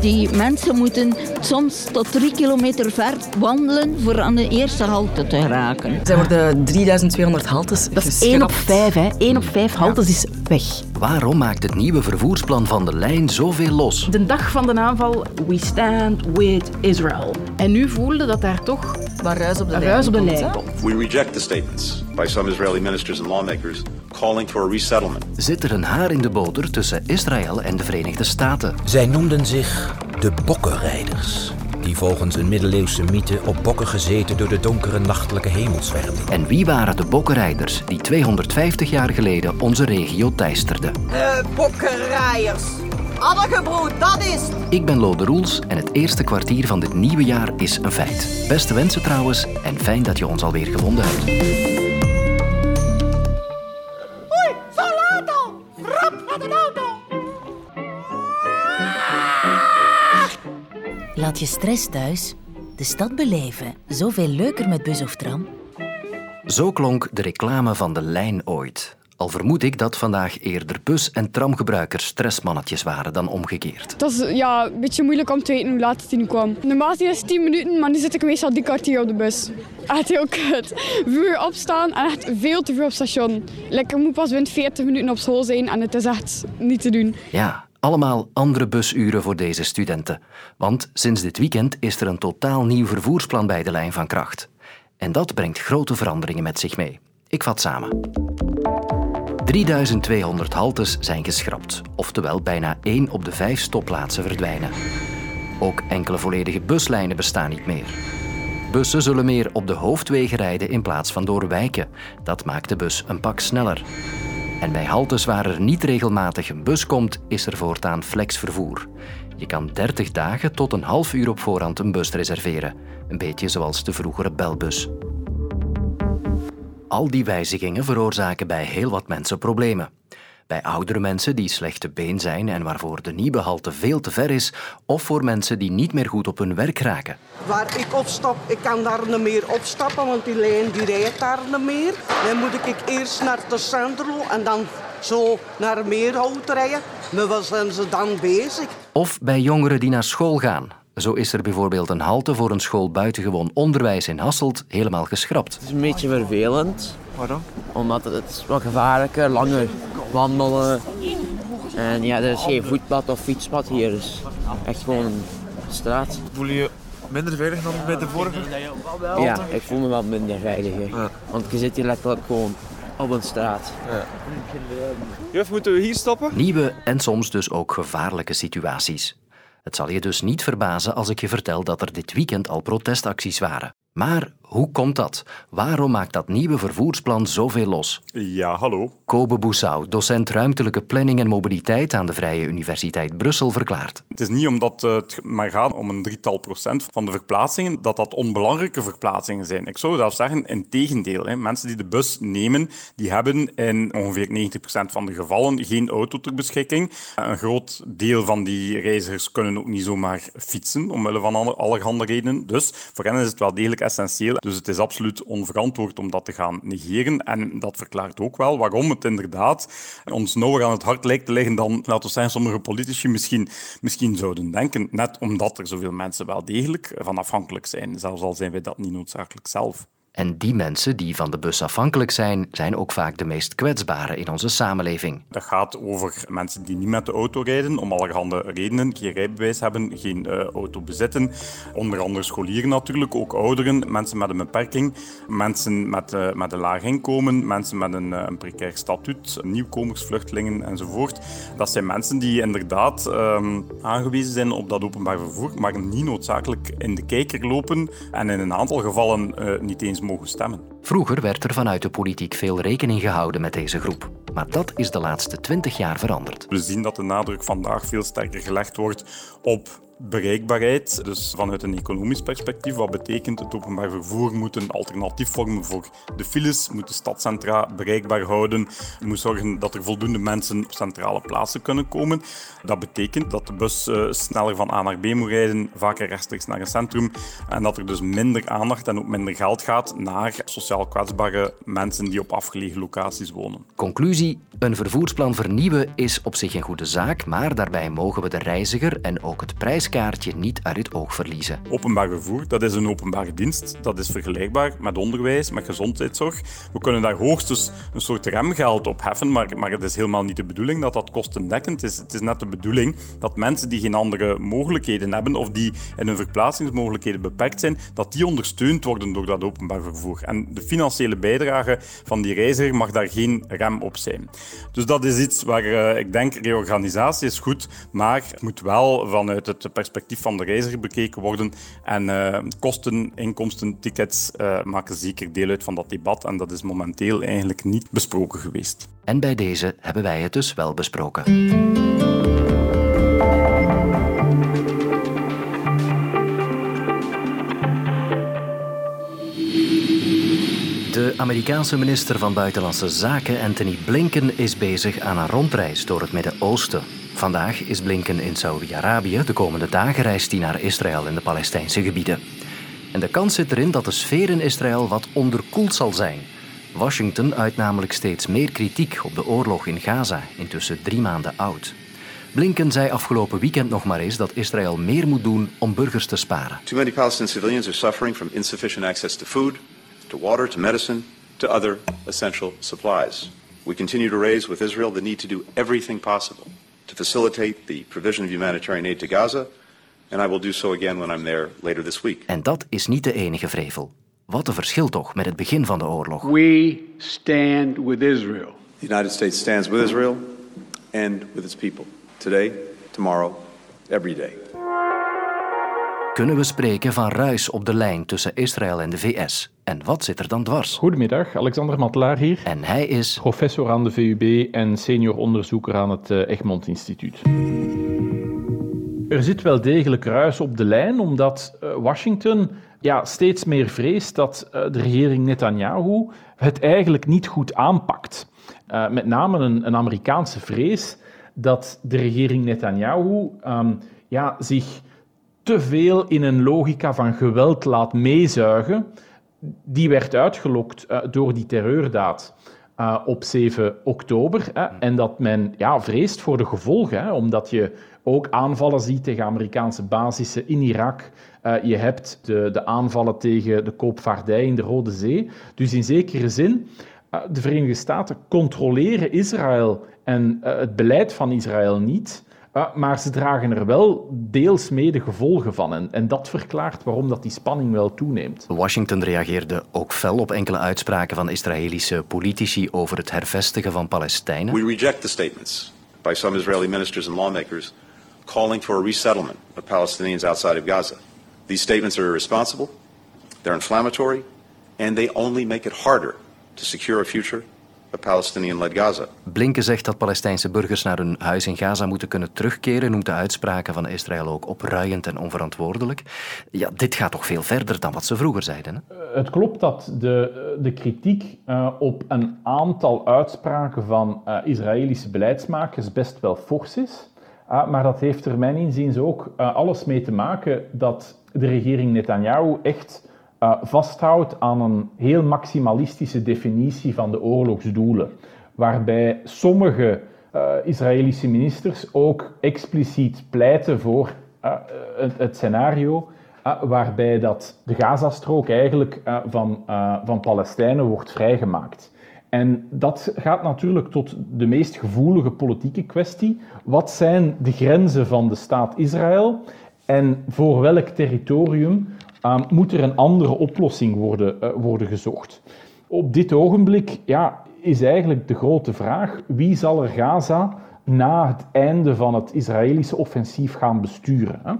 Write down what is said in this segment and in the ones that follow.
Die mensen moeten soms tot drie kilometer ver wandelen voor aan de eerste halte te geraken. Er worden 3200 haltes Dat is 1 op 5, hè. 1 op 5 haltes is weg. Waarom maakt het nieuwe vervoersplan van de lijn zoveel los? De dag van de aanval, we stand with Israel. En nu voelde dat daar toch waar ruis op de ruis op de komt, lijn komt. We reject the statements by some Israeli ministers and lawmakers calling for a resettlement. Zit er een haar in de boter tussen Israël en de Verenigde Staten? Zij noemden zich de Bokkenrijders. Die volgens een middeleeuwse mythe op bokken gezeten door de donkere nachtelijke hemel zwermden. En wie waren de bokkenrijders die 250 jaar geleden onze regio teisterden? De bokkenrijers. Addergebroed, dat is het. Ik ben Lode Roels en het eerste kwartier van dit nieuwe jaar is een feit. Beste wensen trouwens en fijn dat je ons alweer gevonden hebt. Laat je stress thuis. De stad beleven. Zoveel leuker met bus of tram. Zo klonk de reclame van de lijn ooit. Al vermoed ik dat vandaag eerder bus- en tramgebruikers stressmannetjes waren dan omgekeerd. Het was ja, een beetje moeilijk om te weten hoe laat het hier kwam. Normaal is het 10 minuten, maar nu zit ik meestal die kwartier op de bus. Echt heel kut. Vroeger opstaan en echt veel te veel op station. Ik moet pas binnen 40 minuten op school zijn en het is echt niet te doen. Ja, allemaal andere busuren voor deze studenten. Want sinds dit weekend is er een totaal nieuw vervoersplan bij de lijn van kracht. En dat brengt grote veranderingen met zich mee. Ik vat samen. 3200 haltes zijn geschrapt, oftewel bijna 1 op de 5 stopplaatsen verdwijnen. Ook enkele volledige buslijnen bestaan niet meer. Bussen zullen meer op de hoofdwegen rijden in plaats van door wijken. Dat maakt de bus een pak sneller. En bij haltes waar er niet regelmatig een bus komt, is er voortaan flexvervoer. Je kan 30 dagen tot een half uur op voorhand een bus reserveren. Een beetje zoals de vroegere belbus. Al die wijzigingen veroorzaken bij heel wat mensen problemen. Bij oudere mensen die slecht te been zijn en waarvoor de nieuwe halte veel te ver is, of voor mensen die niet meer goed op hun werk raken. Waar ik opstap, ik kan daar niet meer opstappen, want die lijn die rijdt daar niet meer. Dan moet ik eerst naar de Centro en dan zo naar Meerhout rijden. Maar wat zijn ze dan bezig? Of bij jongeren die naar school gaan. Zo is er bijvoorbeeld een halte voor een school buitengewoon onderwijs in Hasselt helemaal geschrapt. Het is een beetje vervelend. Waarom? Omdat het, het is wat gevaarlijker, langer wandelen. En ja, er is geen voetpad of fietspad hier. Dus echt gewoon een straat. Voel je je minder veilig dan bij de vorige? Ja, ik voel me wel minder veiliger. Ja. Want je zit hier letterlijk gewoon op een straat. Juf, moeten we hier stoppen? Nieuwe en soms dus ook gevaarlijke situaties. Het zal je dus niet verbazen als ik je vertel dat er dit weekend al protestacties waren. Maar hoe komt dat? Waarom maakt dat nieuwe vervoersplan zoveel los? Ja, hallo. Kobe Boussau, docent ruimtelijke planning en mobiliteit aan de Vrije Universiteit Brussel, verklaart. Het is niet omdat het maar gaat om een drietal procent van de verplaatsingen, dat dat onbelangrijke verplaatsingen zijn. Ik zou zelfs zeggen, in tegendeel. Hè. Mensen die de bus nemen, die hebben in ongeveer 90% van de gevallen geen auto ter beschikking. Een groot deel van die reizigers kunnen ook niet zomaar fietsen, omwille van alle- allerhande redenen. Dus voor hen is het wel degelijk essentieel. Dus het is absoluut onverantwoord om dat te gaan negeren. En dat verklaart ook wel waarom het inderdaad ons nauwer aan het hart lijkt te liggen dan, laten sommige politici misschien, misschien zouden denken. Net omdat er zoveel mensen wel degelijk van afhankelijk zijn, zelfs al zijn wij dat niet noodzakelijk zelf. En die mensen die van de bus afhankelijk zijn, zijn ook vaak de meest kwetsbare in onze samenleving. Dat gaat over mensen die niet met de auto rijden, om allerhande redenen. Geen rijbewijs hebben, geen eh, auto bezitten. Onder andere scholieren natuurlijk, ook ouderen, mensen met een beperking, mensen met, eh, met een laag inkomen, mensen met een, eh, een precair statuut, nieuwkomers, vluchtelingen enzovoort. Dat zijn mensen die inderdaad ehm, aangewezen zijn op dat openbaar vervoer, maar niet noodzakelijk in de kijker lopen en in een aantal gevallen niet eens mogen stemmen. Vroeger werd er vanuit de politiek veel rekening gehouden met deze groep. Maar dat is de laatste twintig jaar veranderd. We zien dat de nadruk vandaag veel sterker gelegd wordt op bereikbaarheid. Dus vanuit een economisch perspectief, wat betekent het openbaar vervoer moet een alternatief vormen voor de files, moet de stadcentra bereikbaar houden, moet zorgen dat er voldoende mensen op centrale plaatsen kunnen komen. Dat betekent dat de bus eh, sneller van A naar B moet rijden, vaker rechtstreeks naar een centrum en dat er dus minder aandacht en ook minder geld gaat naar sociaal kwetsbare mensen die op afgelegen locaties wonen. Conclusie: een vervoersplan vernieuwen is op zich een goede zaak, maar daarbij mogen we de reiziger en ook het niet uit het oog verliezen. Openbaar vervoer, dat is een openbare dienst. Dat is vergelijkbaar met onderwijs, met gezondheidszorg. We kunnen daar hoogstens een soort remgeld op heffen, maar, maar het is helemaal niet de bedoeling dat dat kostendekkend is. Het is net de bedoeling dat mensen die geen andere mogelijkheden hebben of die in hun verplaatsingsmogelijkheden beperkt zijn, dat die ondersteund worden door dat openbaar vervoer. En de financiële bijdrage van die reiziger mag daar geen rem op zijn. Dus dat is iets waar uh, ik denk, reorganisatie is goed, maar het moet wel vanuit het perspectief van de reiziger bekeken worden. En uh, kosten, inkomsten, tickets uh, maken zeker deel uit van dat debat. En dat is momenteel eigenlijk niet besproken geweest. En bij deze hebben wij het dus wel besproken. De Amerikaanse minister van Buitenlandse Zaken Anthony Blinken is bezig aan een rondreis door het Midden-Oosten. Vandaag is Blinken in Saudi-Arabië. De komende dagen reist hij naar Israël en de Palestijnse gebieden. En de kans zit erin dat de sfeer in Israël wat onderkoeld zal zijn. Washington uit namelijk steeds meer kritiek op de oorlog in Gaza, intussen drie maanden oud. Blinken zei afgelopen weekend nog maar eens dat Israël meer moet doen om burgers te sparen. Too many Palestinian civilians are suffering from insufficient access to food, to water, to medicine, to other essential supplies. We continue to raise with Israel the need to do everything possible to facilitate the provision of humanitarian aid to Gaza, and I will do so again when I'm there later this week. En dat is niet de enige vrevel. Wat een verschil toch met het begin van de oorlog. We stand with Israel. The United States stands with Israel and with its people. Today, tomorrow, every day. Kunnen we spreken van ruis op de lijn tussen Israël en de VS? En wat zit er dan dwars? Goedemiddag, Alexander Matelaar hier. En hij is... Professor aan de VUB en senior onderzoeker aan het eh, Egmont Instituut. Er zit wel degelijk ruis op de lijn, omdat eh, Washington ja, steeds meer vreest dat uh, de regering Netanyahu het eigenlijk niet goed aanpakt. Uh, met name een, een, Amerikaanse vrees dat de regering Netanyahu um, ja, zich te veel in een logica van geweld laat meezuigen. Die werd uitgelokt uh, door die terreurdaad. Uh, op 7 oktober. Hè, en dat men ja, vreest voor de gevolgen, hè, omdat je ook aanvallen ziet tegen Amerikaanse basissen in Irak. Uh, je hebt de, de, aanvallen tegen de koopvaardij in de Rode Zee. Dus in zekere zin, uh, de Verenigde Staten controleren Israël en het beleid van Israël niet. Uh, maar ze dragen er wel deels mee de gevolgen van. En, en dat verklaart waarom dat die spanning wel toeneemt. Washington reageerde ook fel op enkele uitspraken van Israëlische politici over het hervestigen van Palestijnen. We reject the statements by some Israeli ministers and lawmakers calling for a resettlement of Palestinians outside of Gaza. These statements are irresponsible, they're inflammatory, and they only make it harder to secure a future. Blinken zegt dat Palestijnse burgers naar hun huis in Gaza moeten kunnen terugkeren, noemt de uitspraken van Israël ook opruiend en onverantwoordelijk. Ja, dit gaat toch veel verder dan wat ze vroeger zeiden. Hè? Het klopt dat de, de kritiek uh, op een aantal uitspraken van uh, Israëlische beleidsmakers best wel fors is. Uh, maar dat heeft er mijn inziens ook alles mee te maken dat de regering Netanyahu echt uh, vasthoudt aan een heel maximalistische definitie van de oorlogsdoelen, waarbij sommige uh, Israëlische ministers ook expliciet pleiten voor het, het, scenario waarbij dat de Gazastrook eigenlijk van, van Palestijnen wordt vrijgemaakt. En dat gaat natuurlijk tot de meest gevoelige politieke kwestie. Wat zijn de grenzen van de staat Israël en voor welk territorium um, moet er een andere oplossing worden, uh, worden gezocht. Op dit ogenblik ja, is eigenlijk de grote vraag wie zal er Gaza na het einde van het Israëlische offensief gaan besturen. Hè?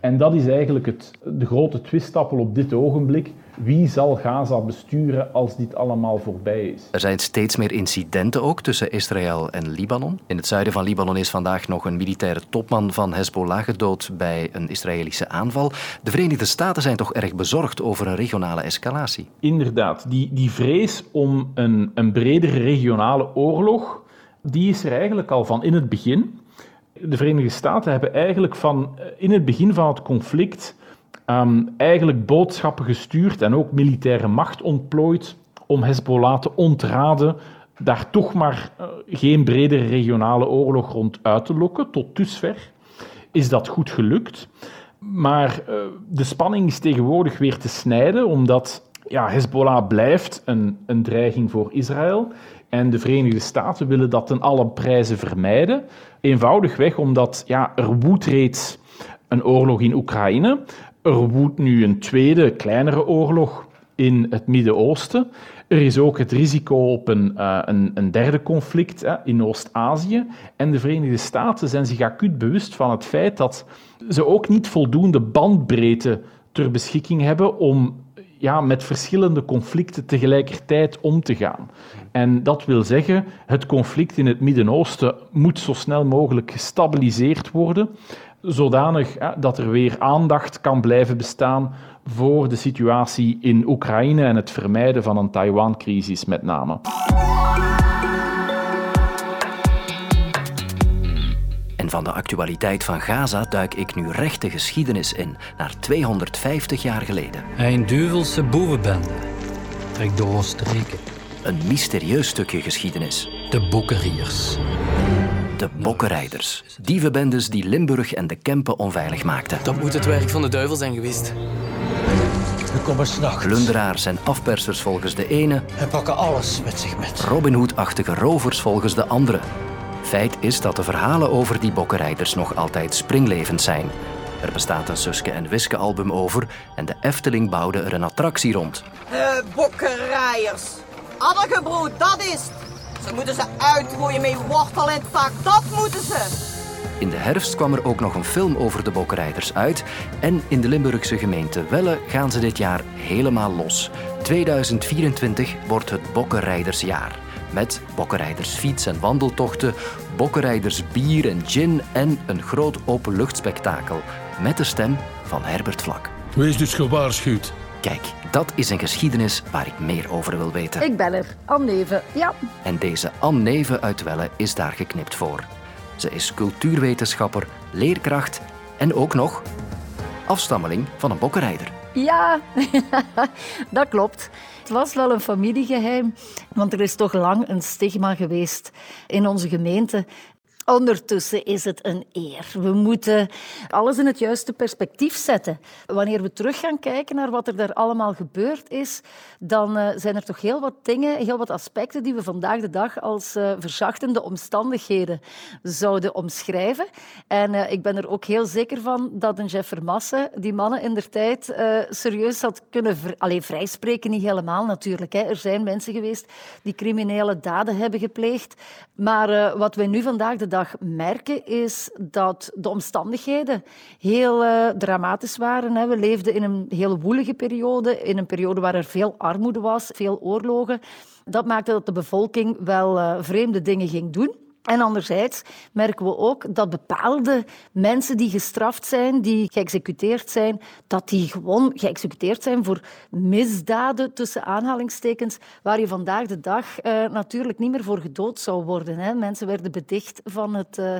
En dat is eigenlijk het, de grote twistappel op dit ogenblik. Wie zal Gaza besturen als dit allemaal voorbij is? Er zijn steeds meer incidenten ook tussen Israël en Libanon. In het zuiden van Libanon is vandaag nog een militaire topman van Hezbollah gedood bij een Israëlische aanval. De Verenigde Staten zijn toch erg bezorgd over een regionale escalatie? Inderdaad, die, die vrees om een, een bredere regionale oorlog, die is er eigenlijk al van in het begin. De Verenigde Staten hebben eigenlijk van in het begin van het conflict um, eigenlijk boodschappen gestuurd en ook militaire macht ontplooid om Hezbollah te ontraden daar toch maar uh, geen bredere regionale oorlog rond uit te lokken. Tot dusver is dat goed gelukt. Maar uh, de spanning is tegenwoordig weer te snijden, omdat ja, Hezbollah blijft een, een dreiging voor Israël. En de Verenigde Staten willen dat ten alle prijzen vermijden. Eenvoudigweg omdat ja, er woedt reeds een oorlog in Oekraïne. Er woedt nu een tweede, kleinere oorlog in het Midden-Oosten. Er is ook het risico op een, uh, een, een, derde conflict hè, in Oost-Azië. En de Verenigde Staten zijn zich acuut bewust van het feit dat ze ook niet voldoende bandbreedte ter beschikking hebben om ja, met verschillende conflicten tegelijkertijd om te gaan. En dat wil zeggen, het conflict in het Midden-Oosten moet zo snel mogelijk gestabiliseerd worden, zodanig dat er weer aandacht kan blijven bestaan voor de situatie in Oekraïne en het vermijden van een Taiwan-crisis met name. En van de actualiteit van Gaza duik ik nu recht de geschiedenis in, naar 250 jaar geleden. Een duivelse boevenbende trekt door streken. Een mysterieus stukje geschiedenis. De Bokkeriers. De Bokkenrijders. Dievenbendes die Limburg en de Kempen onveilig maakten. Dat moet het werk van de duivel zijn geweest. We komen s'nachts. Plunderaars en afpersers volgens de ene. En pakken alles met zich met. Robin Hood-achtige rovers volgens de andere. Feit is dat de verhalen over die bokkenrijders nog altijd springlevend zijn. Er bestaat een Suske en Wiske album over en de Efteling bouwde er een attractie rond. De bokkenrijders. Addergebroed, dat is het. Ze moeten ze uitroeien met wortel en tak, dat moeten ze. In de herfst kwam er ook nog een film over de bokkenrijders uit. En in de Limburgse gemeente Welle gaan ze dit jaar helemaal los. 2024 wordt het Bokkenrijdersjaar. Met bokkenrijdersfiets- en wandeltochten, bokkenrijders bier en gin en een groot openluchtspektakel. Met de stem van Herbert Vlak. Wees dus gewaarschuwd. Kijk, dat is een geschiedenis waar ik meer over wil weten. Ik ben er, Anne Neven, ja. En deze Anne Neven uit Welle is daar geknipt voor. Ze is cultuurwetenschapper, leerkracht en ook nog afstammeling van een bokkenrijder. Ja, dat klopt. Het was wel een familiegeheim, want er is toch lang een stigma geweest in onze gemeente Ondertussen is het een eer. We moeten alles in het juiste perspectief zetten. Wanneer we terug gaan kijken naar wat er daar allemaal gebeurd is, dan uh, zijn er toch heel wat dingen, heel wat aspecten die we vandaag de dag als uh, verzachtende omstandigheden zouden omschrijven. En uh, ik ben er ook heel zeker van dat een Jeff Vermassen die mannen in der tijd serieus had kunnen ver Allee, vrijspreken. Niet helemaal natuurlijk. Hè. Er zijn mensen geweest die criminele daden hebben gepleegd. Maar wat wij nu vandaag de dag merken, is dat de omstandigheden heel uh, dramatisch waren. Hè. We leefden in een heel woelige periode, in een periode waar er veel armoede was, veel oorlogen. Dat maakte dat de bevolking wel uh, vreemde dingen ging doen. En anderzijds merken we ook dat bepaalde mensen die gestraft zijn, die geëxecuteerd zijn, dat die gewoon geëxecuteerd zijn voor misdaden tussen aanhalingstekens, waar je vandaag de dag uh, natuurlijk niet meer voor gedood zou worden. Hè. Mensen werden bedicht van het, uh,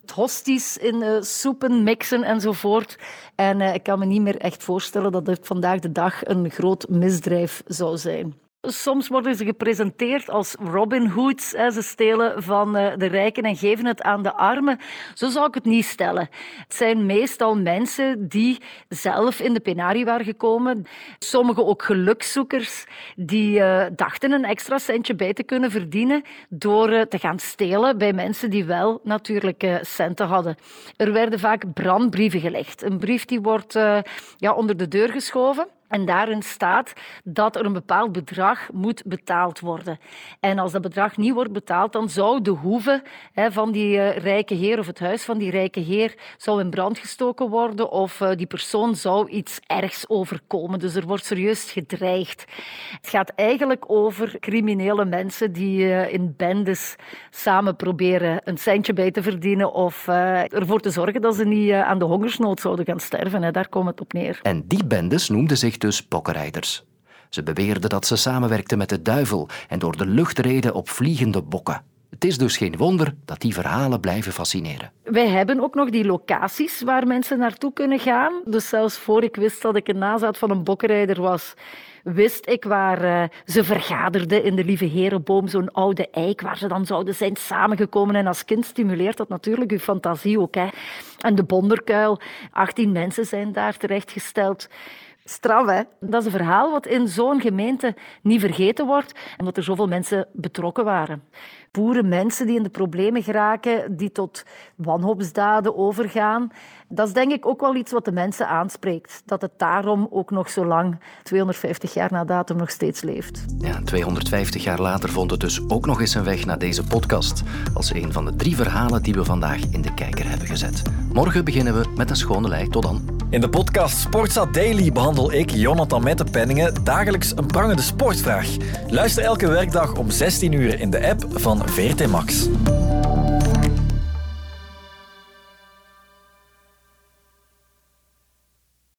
het hosties in uh, soepen mixen enzovoort. En ik kan me niet meer echt voorstellen dat het vandaag de dag een groot misdrijf zou zijn. Soms worden ze gepresenteerd als Robin Hoods. Ze stelen van eh, de rijken en geven het aan de armen. Zo zou ik het niet stellen. Het zijn meestal mensen die zelf in de penarie waren gekomen. Sommigen ook gelukszoekers die uh, dachten een extra centje bij te kunnen verdienen door uh, te gaan stelen bij mensen die wel natuurlijk centen hadden. Er werden vaak brandbrieven gelegd. Een brief die wordt ja, onder de deur geschoven. En daarin staat dat er een bepaald bedrag moet betaald worden. En als dat bedrag niet wordt betaald, dan zou de hoeve van die uh, rijke heer of het huis van die rijke heer zou in brand gestoken worden of uh, die persoon zou iets ergs overkomen. Dus er wordt serieus gedreigd. Het gaat eigenlijk over criminele mensen die uh, in bendes samen proberen een centje bij te verdienen of ervoor te zorgen dat ze niet aan de hongersnood zouden gaan sterven. Daar komt het op neer. En die bendes noemden zich dus bokkenrijders. Ze beweerden dat ze samenwerkten met de duivel en door de lucht reden op vliegende bokken. Het is dus geen wonder dat die verhalen blijven fascineren. Wij hebben ook nog die locaties waar mensen naartoe kunnen gaan. Dus zelfs voor ik wist dat ik een nazaat van een bokkenrijder was, wist ik waar uh, ze vergaderden in de Lieve Herenboom, zo'n oude eik, waar ze dan zouden zijn samengekomen. En als kind stimuleert dat natuurlijk uw fantasie ook. Hè. En de Bonderkuil, 18 mensen zijn daar terechtgesteld. Straf, hè? Dat is een verhaal wat in zo'n gemeente niet vergeten wordt, omdat er zoveel mensen betrokken waren boeren, mensen die in de problemen geraken, die tot wanhoopsdaden overgaan. Dat is denk ik ook wel iets wat de mensen aanspreekt. Dat het daarom ook nog zo lang, 250 jaar na datum, nog steeds leeft. Ja, 250 jaar later vond het dus ook nog eens een weg naar deze podcast. Als een van de drie verhalen die we vandaag in de kijker hebben gezet. Morgen beginnen we met een schone lei. Tot dan. In de podcast Sportstad Daily behandel ik, Jonathan Mettenpenningen, dagelijks een prangende sportvraag. Luister elke werkdag om 16 uur in de app VRT Max.